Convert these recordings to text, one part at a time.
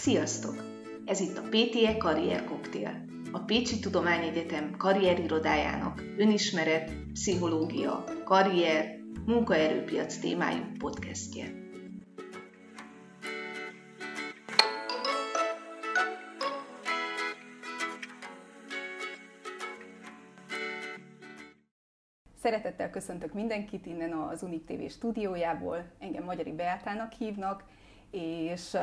Sziasztok! Ez itt a PTE Karrier Cocktail, a Pécsi Tudományegyetem karrierirodájának önismeret, pszichológia, karrier, munkaerőpiac témájú podcastje. Szeretettel köszöntök mindenkit innen az Unik TV stúdiójából. Engem Magyari Beátának hívnak, és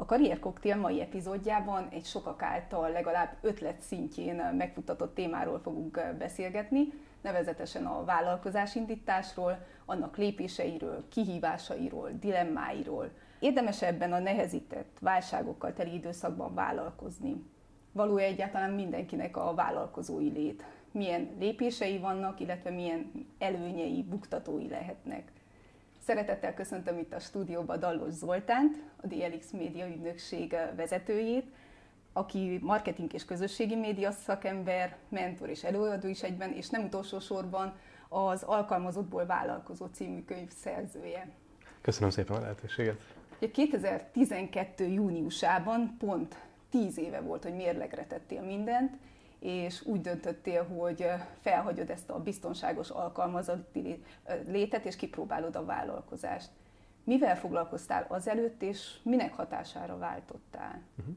a Karrier Cocktail mai epizódjában egy sokak által legalább ötlet szintjén megfuttatott témáról fogunk beszélgetni, nevezetesen a vállalkozásindításról, annak lépéseiről, kihívásairól, dilemmáiról. Érdemes ebben a nehezített, válságokkal teli időszakban vállalkozni. Való egyáltalán mindenkinek a vállalkozói lét. Milyen lépései vannak, illetve milyen előnyei, buktatói lehetnek. Szeretettel köszöntöm itt a stúdióban Dallos Zoltánt, a DLX Média ügynökség vezetőjét, aki marketing és közösségi média szakember, mentor és előadó is egyben, és nem utolsó sorban az Alkalmazottból vállalkozó című könyv szerzője. Köszönöm szépen a lehetőséget. 2012. júniusában pont 10 éve volt, hogy mérlegre tettél mindent, és úgy döntöttél, hogy felhagyod ezt a biztonságos alkalmazotti létet, és kipróbálod a vállalkozást. Mivel foglalkoztál azelőtt, és minek hatására váltottál? Uh-huh.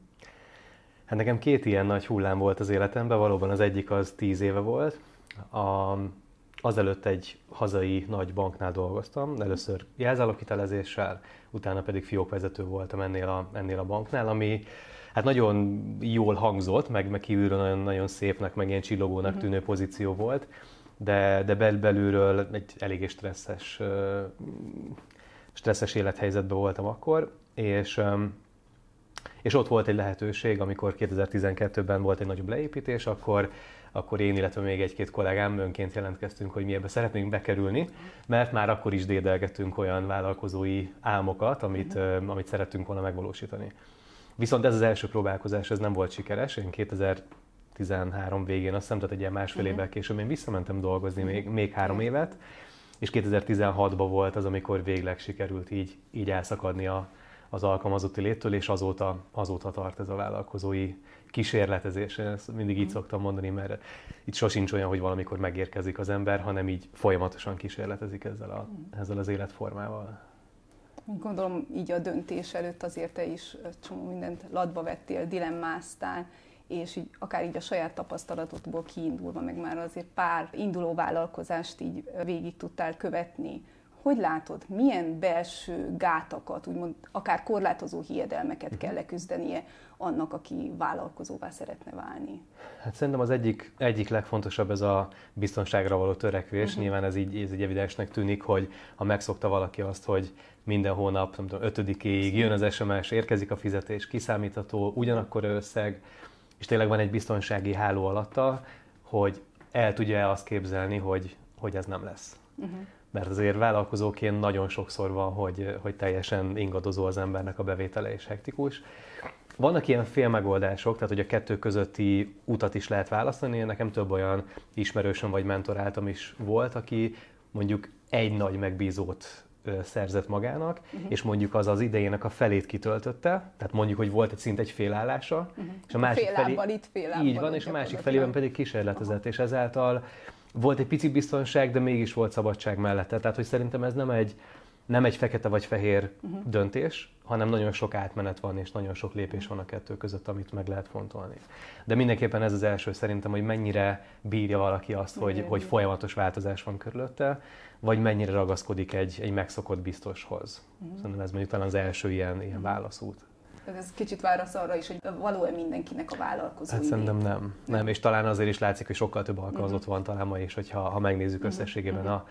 Hát nekem két ilyen nagy hullám volt az életemben, valóban az egyik az tíz éve volt. A, azelőtt egy hazai nagy banknál dolgoztam, először jelzáloghitelezéssel, utána pedig fiókvezető voltam ennél a, ennél a banknál, ami hát nagyon jól hangzott, meg, meg kívülről nagyon, nagyon szépnek, meg ilyen csillogónak uh-huh. tűnő pozíció volt, de, de bel, belülről egy eléggé stresszes, stresszes élethelyzetben voltam akkor, és és ott volt egy lehetőség, amikor 2012-ben volt egy nagyobb leépítés, akkor, akkor én, illetve még egy-két kollégám önként jelentkeztünk, hogy mi ebbe szeretnénk bekerülni, mert már akkor is dédelgettünk olyan vállalkozói álmokat, amit, uh-huh. amit szerettünk volna megvalósítani. Viszont ez az első próbálkozás, ez nem volt sikeres. Én 2013 végén, azt hiszem, tehát egy ilyen másfél uh-huh. évvel később én visszamentem dolgozni uh-huh. még, még három évet, és 2016-ban volt az, amikor végleg sikerült így, így elszakadni a, az alkalmazotti léttől, és azóta, azóta tart ez a vállalkozói kísérletezés. Én ezt mindig így szoktam mondani, mert itt sosincs olyan, hogy valamikor megérkezik az ember, hanem így folyamatosan kísérletezik ezzel, a, ezzel az életformával. Gondolom így a döntés előtt azért te is csomó mindent latba vettél, dilemmáztál, és így, akár így a saját tapasztalatodból kiindulva, meg már azért pár induló vállalkozást így végig tudtál követni. Hogy látod, milyen belső gátakat, úgymond akár korlátozó hiedelmeket uh-huh. kell leküzdenie annak, aki vállalkozóvá szeretne válni? Hát szerintem az egyik, egyik legfontosabb ez a biztonságra való törekvés. Uh-huh. Nyilván ez így, ez így evidensnek tűnik, hogy ha megszokta valaki azt, hogy minden hónap, nem tudom, ötödikéig jön az SMS, érkezik a fizetés, kiszámítható, ugyanakkor összeg, és tényleg van egy biztonsági háló alatta, hogy el tudja azt képzelni, hogy, hogy ez nem lesz. Uh-huh. Mert azért vállalkozóként nagyon sokszor van, hogy, hogy teljesen ingadozó az embernek a bevétele és hektikus. Vannak ilyen félmegoldások, tehát hogy a kettő közötti utat is lehet választani. Nekem több olyan ismerősöm vagy mentoráltam is volt, aki mondjuk egy nagy megbízót szerzett magának, uh-huh. és mondjuk az az idejének a felét kitöltötte, tehát mondjuk, hogy volt egy szint egy félállása, uh-huh. és a másik fél felé, itt, fél így van, és a másik felében pedig kísérletezett, uh-huh. és ezáltal volt egy pici biztonság, de mégis volt szabadság mellette. Tehát, hogy szerintem ez nem egy, nem egy fekete vagy fehér uh-huh. döntés, hanem nagyon sok átmenet van, és nagyon sok lépés van a kettő között, amit meg lehet fontolni. De mindenképpen ez az első szerintem, hogy mennyire bírja valaki azt, hogy, hogy folyamatos változás van körülötte, vagy mennyire ragaszkodik egy, egy megszokott biztoshoz. Uh-huh. Szerintem ez mondjuk talán az első ilyen, ilyen válaszút. Ez kicsit válasz arra is, hogy való-e mindenkinek a vállalkozó. Hát szerintem nem. nem. És talán azért is látszik, hogy sokkal több alkalmazott uh-huh. van talán ma is, hogyha ha megnézzük összességében uh-huh. a,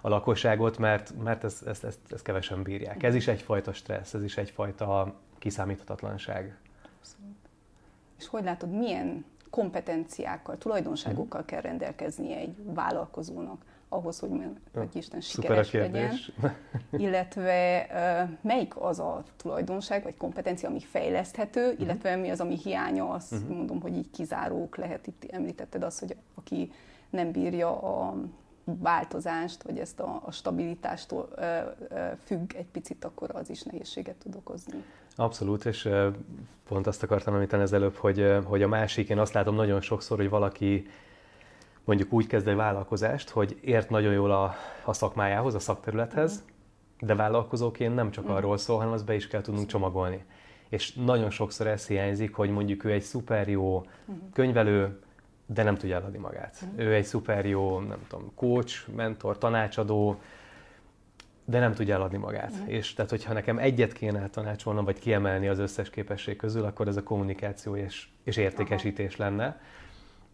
a lakosságot, mert, mert ezt, ezt, ezt, ezt kevesen bírják. Ez is egyfajta stressz, ez is egyfajta kiszámíthatatlanság. Abszolút. És hogy látod, milyen kompetenciákkal, tulajdonságokkal uh-huh. kell rendelkeznie egy vállalkozónak? Ahhoz, hogy, hogy Isten sikeres legyen. Illetve melyik az a tulajdonság vagy kompetencia, ami fejleszthető, uh-huh. illetve mi az, ami hiánya, azt uh-huh. mondom, hogy így kizárók lehet. Itt említetted azt, hogy aki nem bírja a változást, vagy ezt a, a stabilitástól ö, ö, függ egy picit, akkor az is nehézséget tud okozni. Abszolút, és pont azt akartam említeni az előbb, hogy, hogy a másik, én azt látom nagyon sokszor, hogy valaki mondjuk úgy kezd egy vállalkozást, hogy ért nagyon jól a, a szakmájához, a szakterülethez, de vállalkozóként nem csak arról szól, hanem azt be is kell tudnunk csomagolni. És nagyon sokszor ez hiányzik, hogy mondjuk ő egy szuper jó könyvelő, de nem tudja eladni magát. Ő egy szuper jó, nem tudom, coach, mentor, tanácsadó, de nem tudja eladni magát. Mm. És tehát, hogyha nekem egyet kéne tanácsolnom, vagy kiemelni az összes képesség közül, akkor ez a kommunikáció és, és értékesítés Aha. lenne,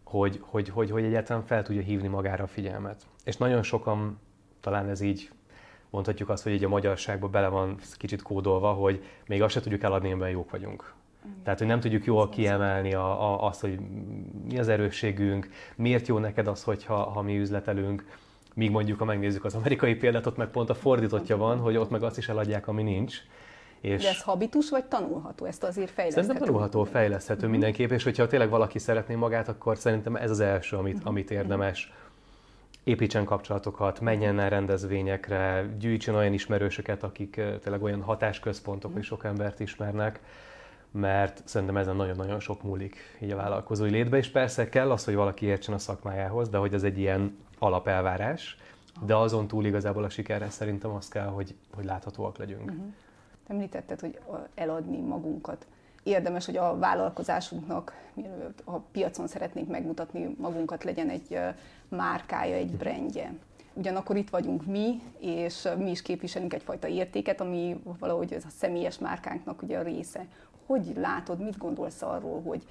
hogy, hogy, hogy, hogy egyáltalán fel tudja hívni magára a figyelmet. És nagyon sokan, talán ez így mondhatjuk azt, hogy így a magyarságban bele van kicsit kódolva, hogy még azt se tudjuk eladni, amiben jók vagyunk. Tehát, hogy nem tudjuk jól kiemelni a, a, azt, hogy mi az erősségünk, miért jó neked az, hogyha ha mi üzletelünk, míg mondjuk, ha megnézzük az amerikai példát, ott meg pont a fordítottja van, hogy ott meg azt is eladják, ami nincs. És De ez habitus vagy tanulható? Ezt azért fejleszthető? Szerintem tanulható, fejleszthető mm-hmm. mindenképp, és hogyha tényleg valaki szeretné magát, akkor szerintem ez az első, amit, mm-hmm. amit érdemes. Építsen kapcsolatokat, menjen el rendezvényekre, gyűjtsen olyan ismerősöket, akik tényleg olyan hatásközpontok, mm-hmm. hogy sok embert ismernek mert szerintem ezen nagyon-nagyon sok múlik így a vállalkozói létbe, és persze kell az, hogy valaki értsen a szakmájához, de hogy ez egy ilyen alapelvárás, de azon túl igazából a sikerre szerintem az kell, hogy, hogy láthatóak legyünk. Uh-huh. Említetted, hogy eladni magunkat. Érdemes, hogy a vállalkozásunknak, a piacon szeretnénk megmutatni magunkat, legyen egy márkája, egy brandje. Ugyanakkor itt vagyunk mi, és mi is képviselünk egyfajta értéket, ami valahogy ez a személyes márkánknak ugye a része. Hogy látod, mit gondolsz arról, hogy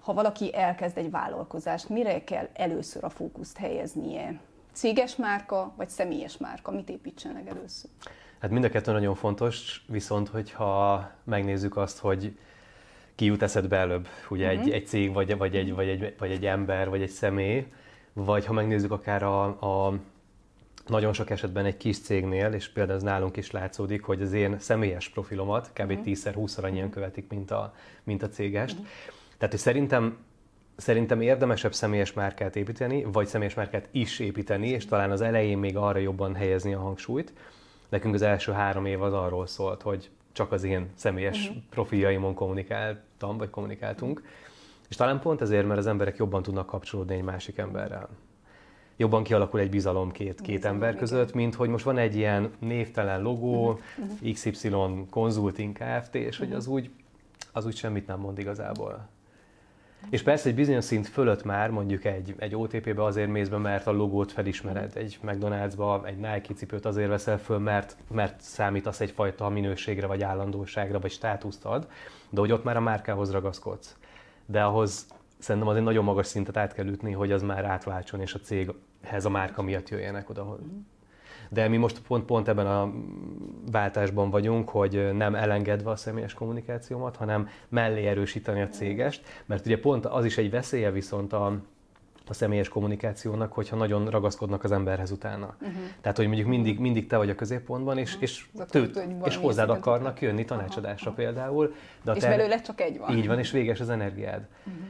ha valaki elkezd egy vállalkozást, mire kell először a fókuszt helyeznie? Céges márka, vagy személyes márka? Mit építsen legelőször? Hát mind a kettő nagyon fontos, viszont hogyha megnézzük azt, hogy ki jut eszedbe előbb, ugye uh-huh. egy, mhm. egy cég, vagy, vagy, egy, vagy, egy, vagy egy ember, vagy egy személy, vagy ha megnézzük akár a, a nagyon sok esetben egy kis cégnél, és például ez nálunk is látszódik, hogy az én személyes profilomat kb. Uh-huh. 10-20-szor annyian követik, mint a, mint a cégest. Uh-huh. Tehát, hogy szerintem Szerintem érdemesebb személyes márkát építeni, vagy személyes márkát is építeni, és talán az elején még arra jobban helyezni a hangsúlyt. Nekünk az első három év az arról szólt, hogy csak az én személyes uh-huh. profiljaimon kommunikáltam, vagy kommunikáltunk. És talán pont ezért, mert az emberek jobban tudnak kapcsolódni egy másik emberrel. Jobban kialakul egy bizalom két, két bizalom, ember között, mint hogy most van egy ilyen névtelen logó, uh-huh. XY Consulting Kft., és uh-huh. hogy az úgy, az úgy semmit nem mond igazából. És persze egy bizonyos szint fölött már mondjuk egy, egy OTP-be azért mész be, mert a logót felismered, egy McDonald's-ba egy Nike cipőt azért veszel föl, mert, mert számítasz egyfajta minőségre, vagy állandóságra, vagy státuszt ad, de hogy ott már a márkához ragaszkodsz. De ahhoz szerintem azért nagyon magas szintet át kell ütni, hogy az már átváltson, és a céghez a márka miatt jöjjenek oda. De mi most pont, pont ebben a váltásban vagyunk, hogy nem elengedve a személyes kommunikációmat, hanem mellé erősíteni a cégest, mert ugye pont az is egy veszélye viszont a, a személyes kommunikációnak, hogyha nagyon ragaszkodnak az emberhez utána. Uh-huh. Tehát, hogy mondjuk mindig, mindig te vagy a középpontban, és, uh-huh. és, tőt, és hozzád akarnak jönni tanácsadásra uh-huh. például. De és te, belőle csak egy van. Így van, és véges az energiád. Uh-huh.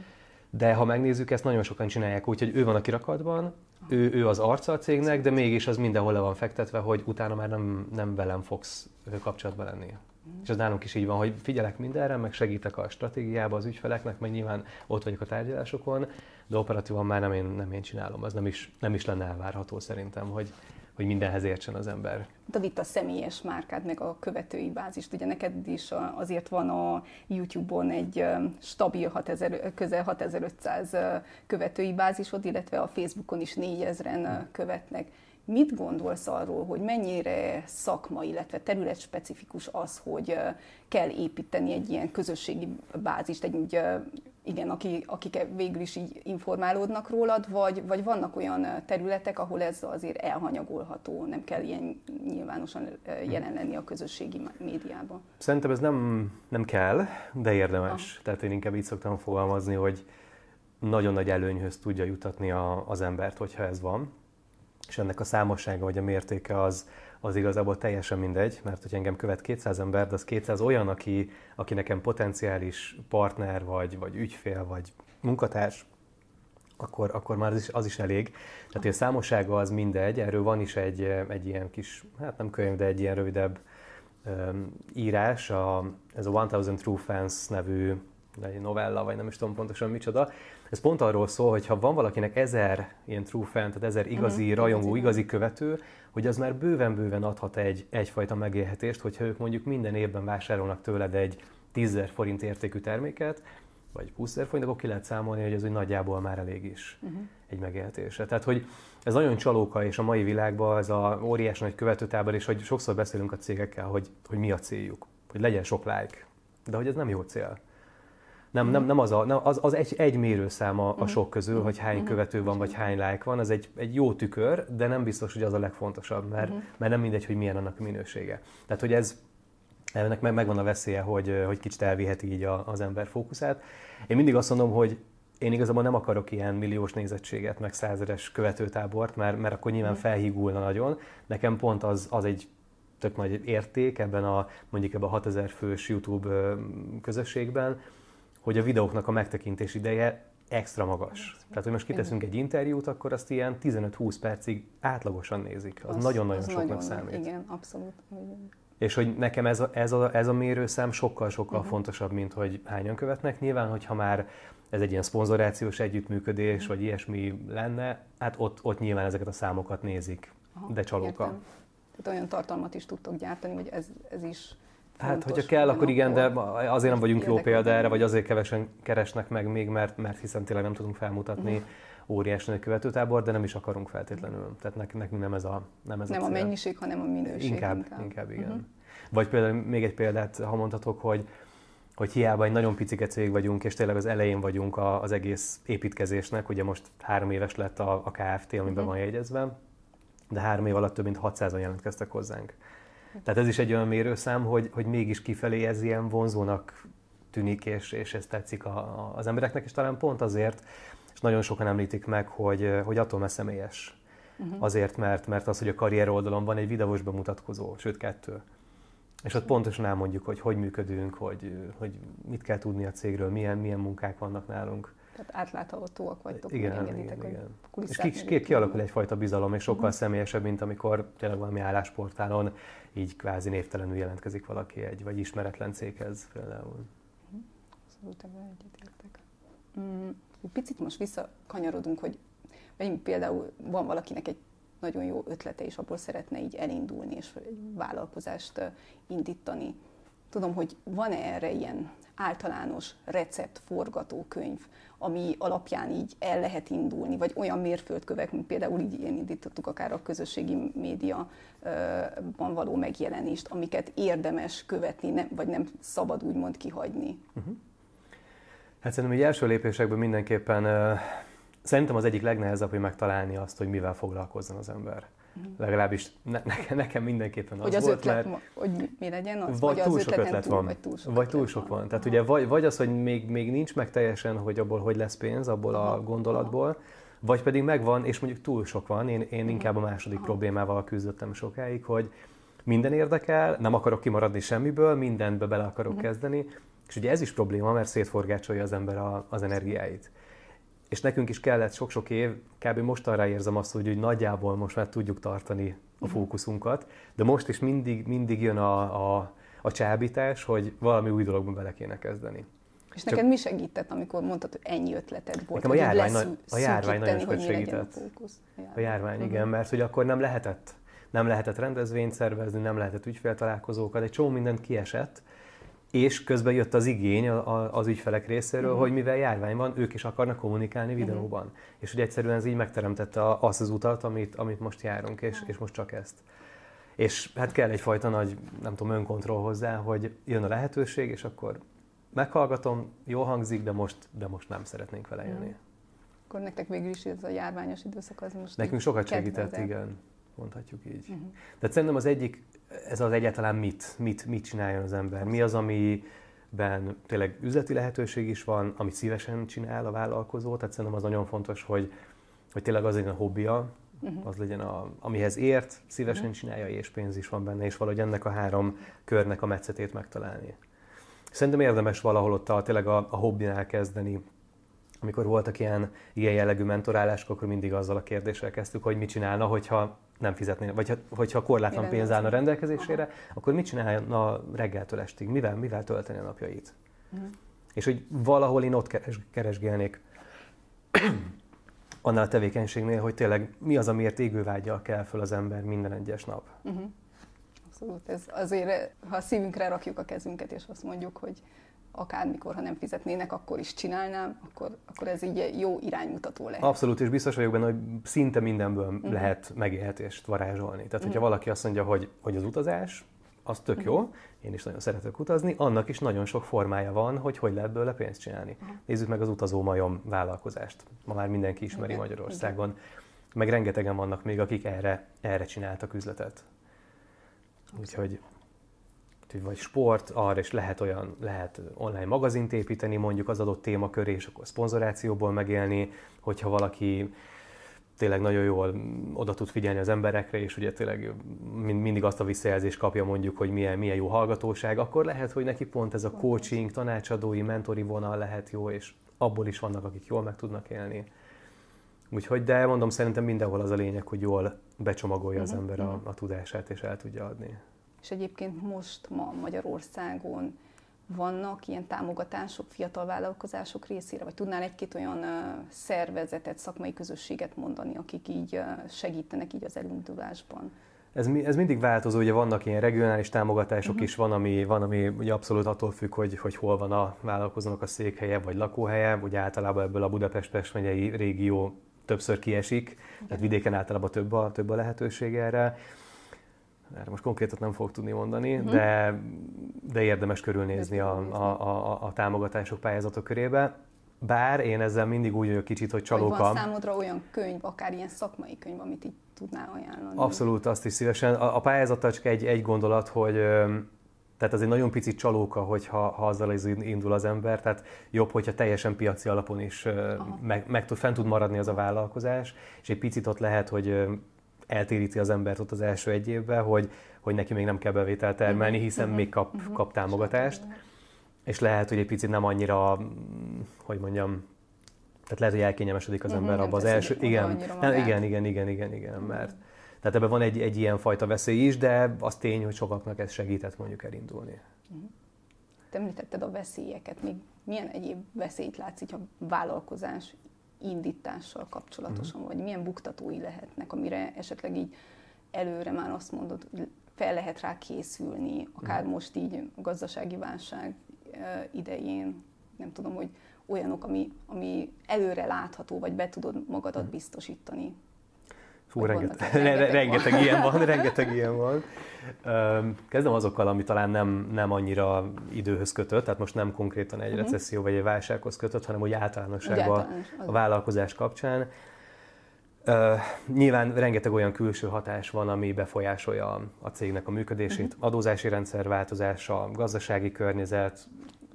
De ha megnézzük, ezt nagyon sokan csinálják úgy, hogy ő van a kirakatban, ő, ő az arca a cégnek, de mégis az mindenhol le van fektetve, hogy utána már nem, nem velem fogsz kapcsolatban lenni. És az nálunk is így van, hogy figyelek mindenre, meg segítek a stratégiába az ügyfeleknek, meg nyilván ott vagyok a tárgyalásokon, de operatívan már nem én, nem én csinálom, az nem is, nem is lenne elvárható szerintem, hogy, hogy mindenhez értsen az ember. David, a személyes márkád, meg a követői bázist, ugye neked is azért van a YouTube-on egy stabil 6000, közel 6500 követői bázisod, illetve a Facebookon is 4000-en követnek. Mit gondolsz arról, hogy mennyire szakma, illetve területspecifikus az, hogy kell építeni egy ilyen közösségi bázist, egy igen, aki, akik végül is így informálódnak rólad, vagy, vagy vannak olyan területek, ahol ez azért elhanyagolható, nem kell ilyen nyilvánosan jelen lenni a közösségi médiában? Szerintem ez nem, nem kell, de érdemes. Aha. Tehát én inkább így szoktam fogalmazni, hogy nagyon nagy előnyhöz tudja jutatni a, az embert, hogyha ez van. És ennek a számossága vagy a mértéke az, az igazából teljesen mindegy, mert hogy engem követ 200 ember, de az 200 olyan, aki, aki nekem potenciális partner, vagy, vagy ügyfél, vagy munkatárs, akkor, akkor már az is, az is elég. Tehát a számossága az mindegy, erről van is egy, egy ilyen kis, hát nem könyv, de egy ilyen rövidebb um, írás, a, ez a 1000 True Fans nevű egy novella, vagy nem is tudom pontosan micsoda. Ez pont arról szól, hogy ha van valakinek ezer ilyen true fan, tehát ezer igazi uh-huh. rajongó, igazi követő, hogy az már bőven-bőven adhat egy, egyfajta megélhetést, hogyha ők mondjuk minden évben vásárolnak tőled egy 10 forint értékű terméket, vagy 20 forint, akkor ki lehet számolni, hogy ez úgy nagyjából már elég is uh-huh. egy megélhetésre. Tehát, hogy ez nagyon csalóka, és a mai világban ez a óriási nagy követőtábor, és hogy sokszor beszélünk a cégekkel, hogy, hogy mi a céljuk, hogy legyen sok like, de hogy ez nem jó cél. Nem, nem, nem az, a, nem, az, az egy, egy mérőszám a, a mhm. sok közül, hogy hány mhm. követő van, vagy hány like van, ez egy, egy jó tükör, de nem biztos, hogy az a legfontosabb, mert, mert nem mindegy, hogy milyen annak a minősége. Tehát, hogy ez, ennek meg, megvan a veszélye, hogy, hogy kicsit elviheti így a, az ember fókuszát. Én mindig azt mondom, hogy én igazából nem akarok ilyen milliós nézettséget, meg százeres követőtábort, mert, mert akkor nyilván felhígulna nagyon. Nekem pont az, az egy tök nagy érték ebben a mondjuk ebben a 6000 fős YouTube közösségben, hogy a videóknak a megtekintés ideje extra magas. Tehát, hogy most kiteszünk egy interjút, akkor azt ilyen 15-20 percig átlagosan nézik. Az nagyon-nagyon soknak nagyon, számít. Igen, abszolút. És hogy nekem ez a, ez a, ez a mérőszám sokkal-sokkal uh-huh. fontosabb, mint hogy hányan követnek. Nyilván, hogyha már ez egy ilyen szponzorációs együttműködés, uh-huh. vagy ilyesmi lenne, hát ott, ott nyilván ezeket a számokat nézik, Aha, de csalóka. Értem. Tehát olyan tartalmat is tudtok gyártani, hogy ez, ez is Hát, hogyha kell, akkor igen, de azért nem vagyunk jó példa erre, vagy azért kevesen keresnek meg még, mert, mert hiszen tényleg nem tudunk felmutatni uh-huh. óriási nagy követőtábor, de nem is akarunk feltétlenül. Tehát nekünk nem ez a Nem, ez nem a, a mennyiség, hanem a minőség. Inkább, inkább, inkább igen. Uh-huh. Vagy például még egy példát, ha mondhatok, hogy hogy hiába egy nagyon picike cég vagyunk, és tényleg az elején vagyunk az egész építkezésnek, ugye most három éves lett a, a KFT, amiben uh-huh. van jegyezve, de három év alatt több mint 600-an jelentkeztek hozzánk. Tehát ez is egy olyan mérőszám, hogy, hogy mégis kifelé ez ilyen vonzónak tűnik, és, és ez tetszik a, a, az embereknek, és talán pont azért, és nagyon sokan említik meg, hogy, hogy attól mert személyes. Uh-huh. Azért, mert, mert az, hogy a karrier oldalon van egy videós bemutatkozó, sőt kettő. És ott pontosan elmondjuk, hogy hogy működünk, hogy, hogy mit kell tudni a cégről, milyen, milyen munkák vannak nálunk. Tehát átláthatóak vagytok, igen, igen, igen. És ki, ki, kialakul egyfajta bizalom, és sokkal uh-huh. személyesebb, mint amikor tényleg valami állásportálon így kvázi névtelenül jelentkezik valaki egy, vagy ismeretlen céghez például. Abszolút ebben egyetértek. Mm, picit most visszakanyarodunk, hogy például van valakinek egy nagyon jó ötlete, és abból szeretne így elindulni, és egy vállalkozást indítani. Tudom, hogy van-e erre ilyen általános recept, forgatókönyv, ami alapján így el lehet indulni, vagy olyan mérföldkövek, mint például így ilyen indítottuk akár a közösségi médiaban való megjelenést, amiket érdemes követni, nem, vagy nem szabad úgymond kihagyni. Uh-huh. Hát szerintem egy első lépésekben mindenképpen uh, szerintem az egyik legnehezebb, hogy megtalálni azt, hogy mivel foglalkozzon az ember. Legalábbis ne, nekem, nekem mindenképpen az, hogy az volt, ötlet, mert... Hogy mi legyen az? Vagy, vagy túl az sok ötlet túl, van. Vagy túl sok, vagy túl sok van. van. Tehát Aha. ugye vagy, vagy az, hogy még, még nincs meg teljesen, hogy abból hogy lesz pénz, abból Aha. a gondolatból, Aha. vagy pedig megvan, és mondjuk túl sok van. Én, én inkább a második Aha. problémával küzdöttem sokáig, hogy minden érdekel, nem akarok kimaradni semmiből, mindenbe bele akarok uh-huh. kezdeni, és ugye ez is probléma, mert szétforgácsolja az ember a, az energiáit és nekünk is kellett sok-sok év, kb. most arra érzem azt, hogy, hogy nagyjából most már tudjuk tartani a mhm. fókuszunkat, de most is mindig, mindig jön a, a, a csábítás, hogy valami új dologban bele kéne kezdeni. És neked Csak... mi segített, amikor mondtad, hogy ennyi ötleted volt? Nekem a járvány, nagy, a járvány nagyon sokat segített. A, járvány, a járvány uh-huh. igen, mert hogy akkor nem lehetett nem lehetett rendezvényt szervezni, nem lehetett ügyféltalálkozókat, egy csomó mindent kiesett, és közben jött az igény az ügyfelek részéről, uh-huh. hogy mivel járvány van, ők is akarnak kommunikálni mhm. videóban. Uh-huh. És ugye egyszerűen ez így megteremtette azt az utat, amit, amit most járunk, és, uh-huh. és most csak ezt. És hát kell egyfajta nagy, nem tudom, önkontroll hozzá, hogy jön a lehetőség, és akkor meghallgatom, jó hangzik, de most, de most nem szeretnénk vele élni. Uh-huh. Akkor nektek végül is ez a járványos időszak az most Nekünk sokat segített, igen, mondhatjuk így. Uh-huh. De szerintem az egyik ez az egyáltalán mit, mit, mit csináljon az ember? Mi az, amiben tényleg üzleti lehetőség is van, amit szívesen csinál a vállalkozó? Tehát szerintem az nagyon fontos, hogy, hogy tényleg az legyen a hobbija, uh-huh. az legyen, a, amihez ért, szívesen uh-huh. csinálja, és pénz is van benne, és valahogy ennek a három körnek a metszetét megtalálni. Szerintem érdemes valahol ott a, tényleg a, a hobbinál kezdeni, amikor voltak ilyen, ilyen jellegű mentorálások, akkor mindig azzal a kérdéssel kezdtük, hogy mit csinálna, hogyha nem fizetnének, vagy hogyha korlátlan pénz állna rendelkezésére, Aha. akkor mit csinálna reggeltől estig, mivel, mivel tölteni a napjait. Uh-huh. És hogy valahol én ott keres, keresgélnék annál a tevékenységnél, hogy tényleg mi az, amiért égővágyjal kell föl az ember minden egyes nap. Uh-huh. Abszolút, ez azért, ha a szívünkre rakjuk a kezünket, és azt mondjuk, hogy akármikor, ha nem fizetnének, akkor is csinálnám, akkor, akkor ez így jó iránymutató lehet. Abszolút, és biztos vagyok benne, hogy szinte mindenből uh-huh. lehet megélhetést varázsolni. Tehát, hogyha uh-huh. valaki azt mondja, hogy, hogy az utazás, az tök uh-huh. jó, én is nagyon szeretek utazni, annak is nagyon sok formája van, hogy hogy lehet belőle pénzt csinálni. Uh-huh. Nézzük meg az utazó majom vállalkozást. Ma már mindenki ismeri Igen. Magyarországon. Igen. Meg rengetegen vannak még, akik erre, erre csináltak üzletet. Úgyhogy vagy sport, arra is lehet olyan, lehet online magazint építeni mondjuk az adott témaköré, és akkor szponzorációból megélni, hogyha valaki tényleg nagyon jól oda tud figyelni az emberekre, és ugye tényleg mindig azt a visszajelzést kapja mondjuk, hogy milyen, milyen jó hallgatóság, akkor lehet, hogy neki pont ez a coaching, tanácsadói, mentori vonal lehet jó, és abból is vannak, akik jól meg tudnak élni. Úgyhogy, de mondom, szerintem mindenhol az a lényeg, hogy jól becsomagolja az mhm, ember a, mhm. a tudását, és el tudja adni. És egyébként most ma Magyarországon vannak ilyen támogatások fiatal vállalkozások részére, vagy tudnál egy-két olyan szervezetet, szakmai közösséget mondani, akik így segítenek így az elindulásban? Ez, ez mindig változó, ugye vannak ilyen regionális támogatások uh-huh. is, van ami, van, ami ugye abszolút attól függ, hogy, hogy hol van a vállalkozónak a székhelye vagy lakóhelye, ugye általában ebből a Budapest-Pest megyei régió többször kiesik, okay. tehát vidéken általában több a, több a lehetőség erre erre most konkrétat nem fogok tudni mondani, uh-huh. de, de érdemes körülnézni a, a, a, a támogatások pályázatok körébe. Bár én ezzel mindig úgy vagyok kicsit, hogy csalóka. Vagy van számodra olyan könyv, akár ilyen szakmai könyv, amit így tudnál ajánlani? Abszolút, azt is szívesen. A, a pályázattal csak egy, egy gondolat, hogy tehát az egy nagyon picit csalóka, hogyha ha azzal indul az ember, tehát jobb, hogyha teljesen piaci alapon is meg, meg tud, fent tud maradni az a vállalkozás, és egy picit ott lehet, hogy eltéríti az embert ott az első egy évben, hogy, hogy neki még nem kell bevételt termelni, mhm. hiszen még kap, mhm. kap támogatást, és lehet, hogy egy picit nem annyira, hogy mondjam, tehát lehet, hogy elkényelmesedik az ember abban az első... Igen, nem, igen, igen, igen, igen, igen, mert tehát ebben van egy, egy ilyen fajta veszély is, de az tény, hogy sokaknak ez segített mondjuk elindulni. Te említetted a veszélyeket, még milyen egyéb veszélyt látsz így a vállalkozás indítással kapcsolatosan, uh-huh. vagy milyen buktatói lehetnek, amire esetleg így előre már azt mondod, hogy fel lehet rá készülni, akár uh-huh. most így a gazdasági válság idején, nem tudom, hogy olyanok, ami, ami előre látható, vagy be tudod magadat uh-huh. biztosítani Fú, rengeteg, rengeteg, rengeteg ilyen van, rengeteg ilyen van. Kezdem azokkal, ami talán nem, nem annyira időhöz kötött, tehát most nem konkrétan egy uh-huh. recesszió vagy egy válsághoz kötött, hanem úgy általánosságban a vállalkozás kapcsán. Uh, nyilván rengeteg olyan külső hatás van, ami befolyásolja a cégnek a működését. Uh-huh. Adózási rendszer változása, gazdasági környezet,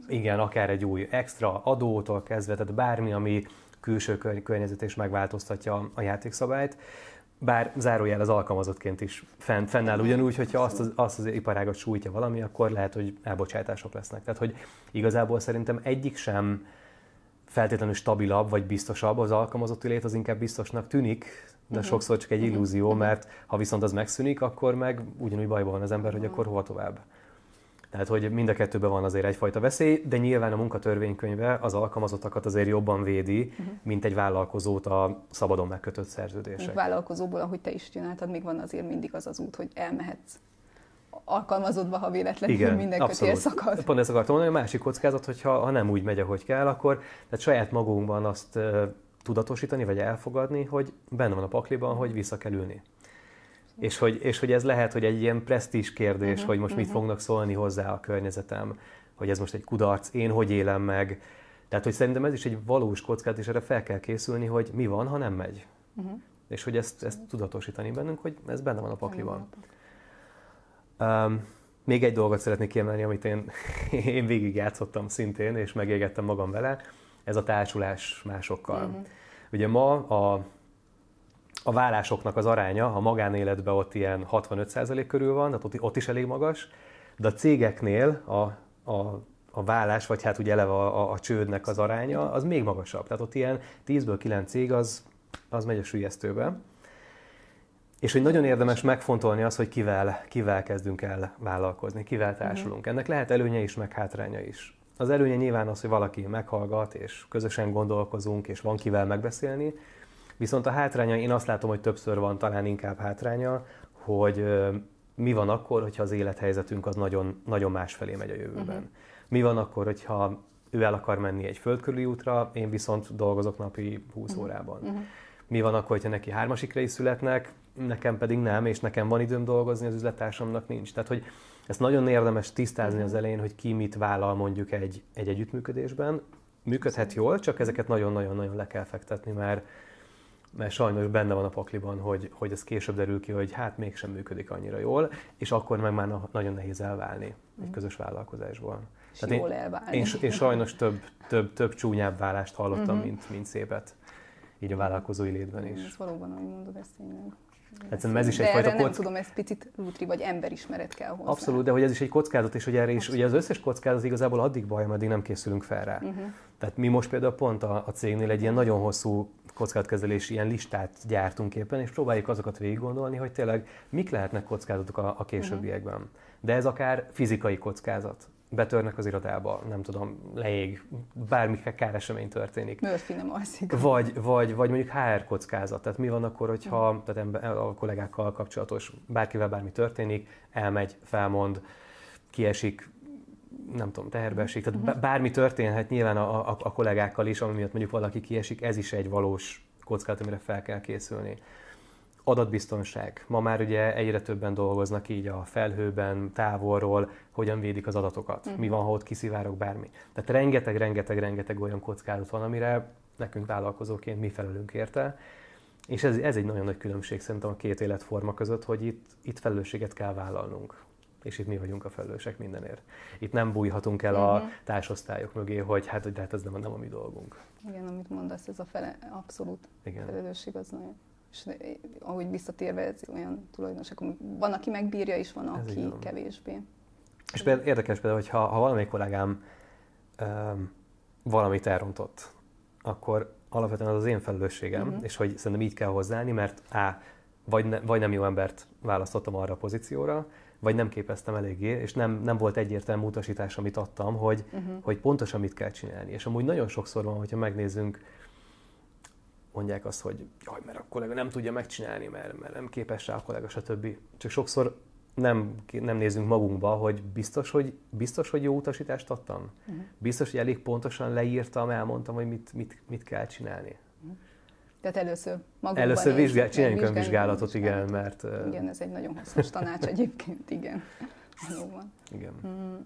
igen, akár egy új extra adótól kezdve, tehát bármi, ami külső környezet és megváltoztatja a játékszabályt bár zárójel az alkalmazottként is fenn, fennáll ugyanúgy, hogyha azt az, azt az iparágat sújtja valami, akkor lehet, hogy elbocsátások lesznek. Tehát, hogy igazából szerintem egyik sem feltétlenül stabilabb vagy biztosabb, az alkalmazotti lét az inkább biztosnak tűnik, de uh-huh. sokszor csak egy mhm. illúzió, uh-huh. mert ha viszont az megszűnik, akkor meg ugyanúgy bajban van az ember, hogy akkor hova tovább. Tehát, hogy mind a kettőben van azért egyfajta veszély, de nyilván a munkatörvénykönyve az alkalmazottakat azért jobban védi, uh-huh. mint egy vállalkozót a szabadon megkötött szerződések. Vállalkozóból, ahogy te is csináltad, még van azért mindig az az út, hogy elmehetsz alkalmazottba, ha véletlenül Igen, minden kötél szakad. Pont ezt akartam mondani, a másik kockázat, hogyha ha nem úgy megy, ahogy kell, akkor tehát saját magunkban azt uh, tudatosítani, vagy elfogadni, hogy benne van a pakliban, hogy vissza kell ülni. És hogy, és hogy ez lehet, hogy egy ilyen presztízs kérdés, uh-huh, hogy most uh-huh. mit mhm. fognak szólni hozzá a környezetem, hogy ez most egy kudarc, én hogy élem meg. Tehát, hogy szerintem ez is egy valós kockázat, és erre fel kell készülni, hogy mi van, ha nem megy. Uh-huh. És hogy ezt, ezt tudatosítani bennünk, hogy ez benne van a pakliban. Um, még egy dolgot szeretnék kiemelni, amit én, én végig játszottam szintén, és megégettem magam vele, ez a társulás másokkal. Uh-huh. Ugye ma a a vállásoknak az aránya a magánéletben ott ilyen 65% körül van, tehát ott, ott is elég magas, de a cégeknél a, a, a vállás, vagy hát ugye eleve a, a, a csődnek az aránya, az még magasabb. Tehát ott ilyen 10-ből 9 cég az, az megy a sülyeztőbe. És hogy nagyon érdemes megfontolni az, hogy kivel, kivel kezdünk el vállalkozni, kivel társulunk. Uh-huh. Ennek lehet előnye is, meg hátránya is. Az előnye nyilván az, hogy valaki meghallgat, és közösen gondolkozunk, és van kivel megbeszélni. Viszont a hátránya, én azt látom, hogy többször van talán inkább hátránya, hogy mi van akkor, hogyha az élethelyzetünk az nagyon, nagyon másfelé megy a jövőben. Uh-huh. Mi van akkor, hogyha ő el akar menni egy földkörüli útra, én viszont dolgozok napi 20 uh-huh. órában. Uh-huh. Mi van akkor, hogyha neki hármasikra is születnek, nekem pedig nem, és nekem van időm dolgozni, az üzlettársamnak nincs. Tehát, hogy ezt nagyon érdemes tisztázni az elején, hogy ki mit vállal mondjuk egy, egy együttműködésben. Működhet jól, csak ezeket nagyon-nagyon-nagyon le kell fektetni, mert, mert sajnos benne van a pakliban, hogy, hogy ez később derül ki, hogy hát mégsem működik annyira jól, és akkor meg már nagyon nehéz elválni egy közös vállalkozásból. És Tehát jól én, elválni. Én, én sajnos több, több, több csúnyább válást hallottam, uh-huh. mint, mint szépet így a vállalkozói létben is. Ez valóban, ahogy mondod, ezt tényleg. Egyszerűen ez is egyfajta kock... nem tudom, ez picit rútri vagy emberismeret kell hozzá. Abszolút, de hogy ez is egy kockázat, és hogy erre is, ugye az összes kockázat igazából addig baj, ameddig nem készülünk fel rá. Uh-huh. Tehát mi most például pont a, a cégnél egy ilyen nagyon hosszú kockázatkezelési ilyen listát gyártunk éppen, és próbáljuk azokat végig gondolni, hogy tényleg mik lehetnek kockázatok a, a későbbiekben. Uh-huh. De ez akár fizikai kockázat betörnek az irodába, nem tudom, leég, bármi káresemény történik. Murphy nem alszik. Vagy, vagy, vagy mondjuk HR kockázat. Tehát mi van akkor, hogyha tehát a kollégákkal kapcsolatos, bárkivel bármi történik, elmegy, felmond, kiesik, nem tudom, teherbe esik, tehát mm-hmm. bármi történhet nyilván a, a, a kollégákkal is, ami miatt mondjuk valaki kiesik, ez is egy valós kockázat, amire fel kell készülni adatbiztonság. Ma már ugye egyre többen dolgoznak így a felhőben, távolról, hogyan védik az adatokat, uh-huh. mi van, ha ott kiszivárok bármi. Tehát rengeteg, rengeteg, rengeteg olyan kockázat van, amire nekünk vállalkozóként mi felelünk érte. És ez, ez egy nagyon nagy különbség szerintem a két életforma között, hogy itt, itt felelősséget kell vállalnunk. És itt mi vagyunk a felelősek mindenért. Itt nem bújhatunk el uh-huh. a mhm. társosztályok mögé, hogy hát, de hát ez nem, nem a mi dolgunk. Igen, amit mondasz, ez a fele, abszolút Igen. felelősség az nagyon és ahogy visszatérve ez olyan tulajdonos, akkor van, aki megbírja, és van, aki igen. kevésbé. És például érdekes például, hogy ha, ha valamelyik kollégám um, valamit elrontott, akkor alapvetően az az én felelősségem, uh-huh. és hogy szerintem így kell hozzáállni, mert A, vagy, ne, vagy nem jó embert választottam arra a pozícióra, vagy nem képeztem eléggé, és nem, nem volt egyértelmű utasítás, amit adtam, hogy, uh-huh. hogy pontosan mit kell csinálni. És amúgy nagyon sokszor van, hogyha megnézzünk mondják azt, hogy jaj, mert a kollega nem tudja megcsinálni, mert, mert nem képes rá a kollega, stb. Csak sokszor nem, nem nézünk magunkba, hogy biztos, hogy, biztos, hogy jó utasítást adtam? Uh-huh. Biztos, hogy elég pontosan leírtam, elmondtam, hogy mit, mit, mit kell csinálni? Uh-huh. Tehát először magunkban Először vizsgál, csináljunk önvizsgálatot, igen, mert... Igen, ez egy nagyon hasznos tanács egyébként, igen. Valóban. Igen. Mm.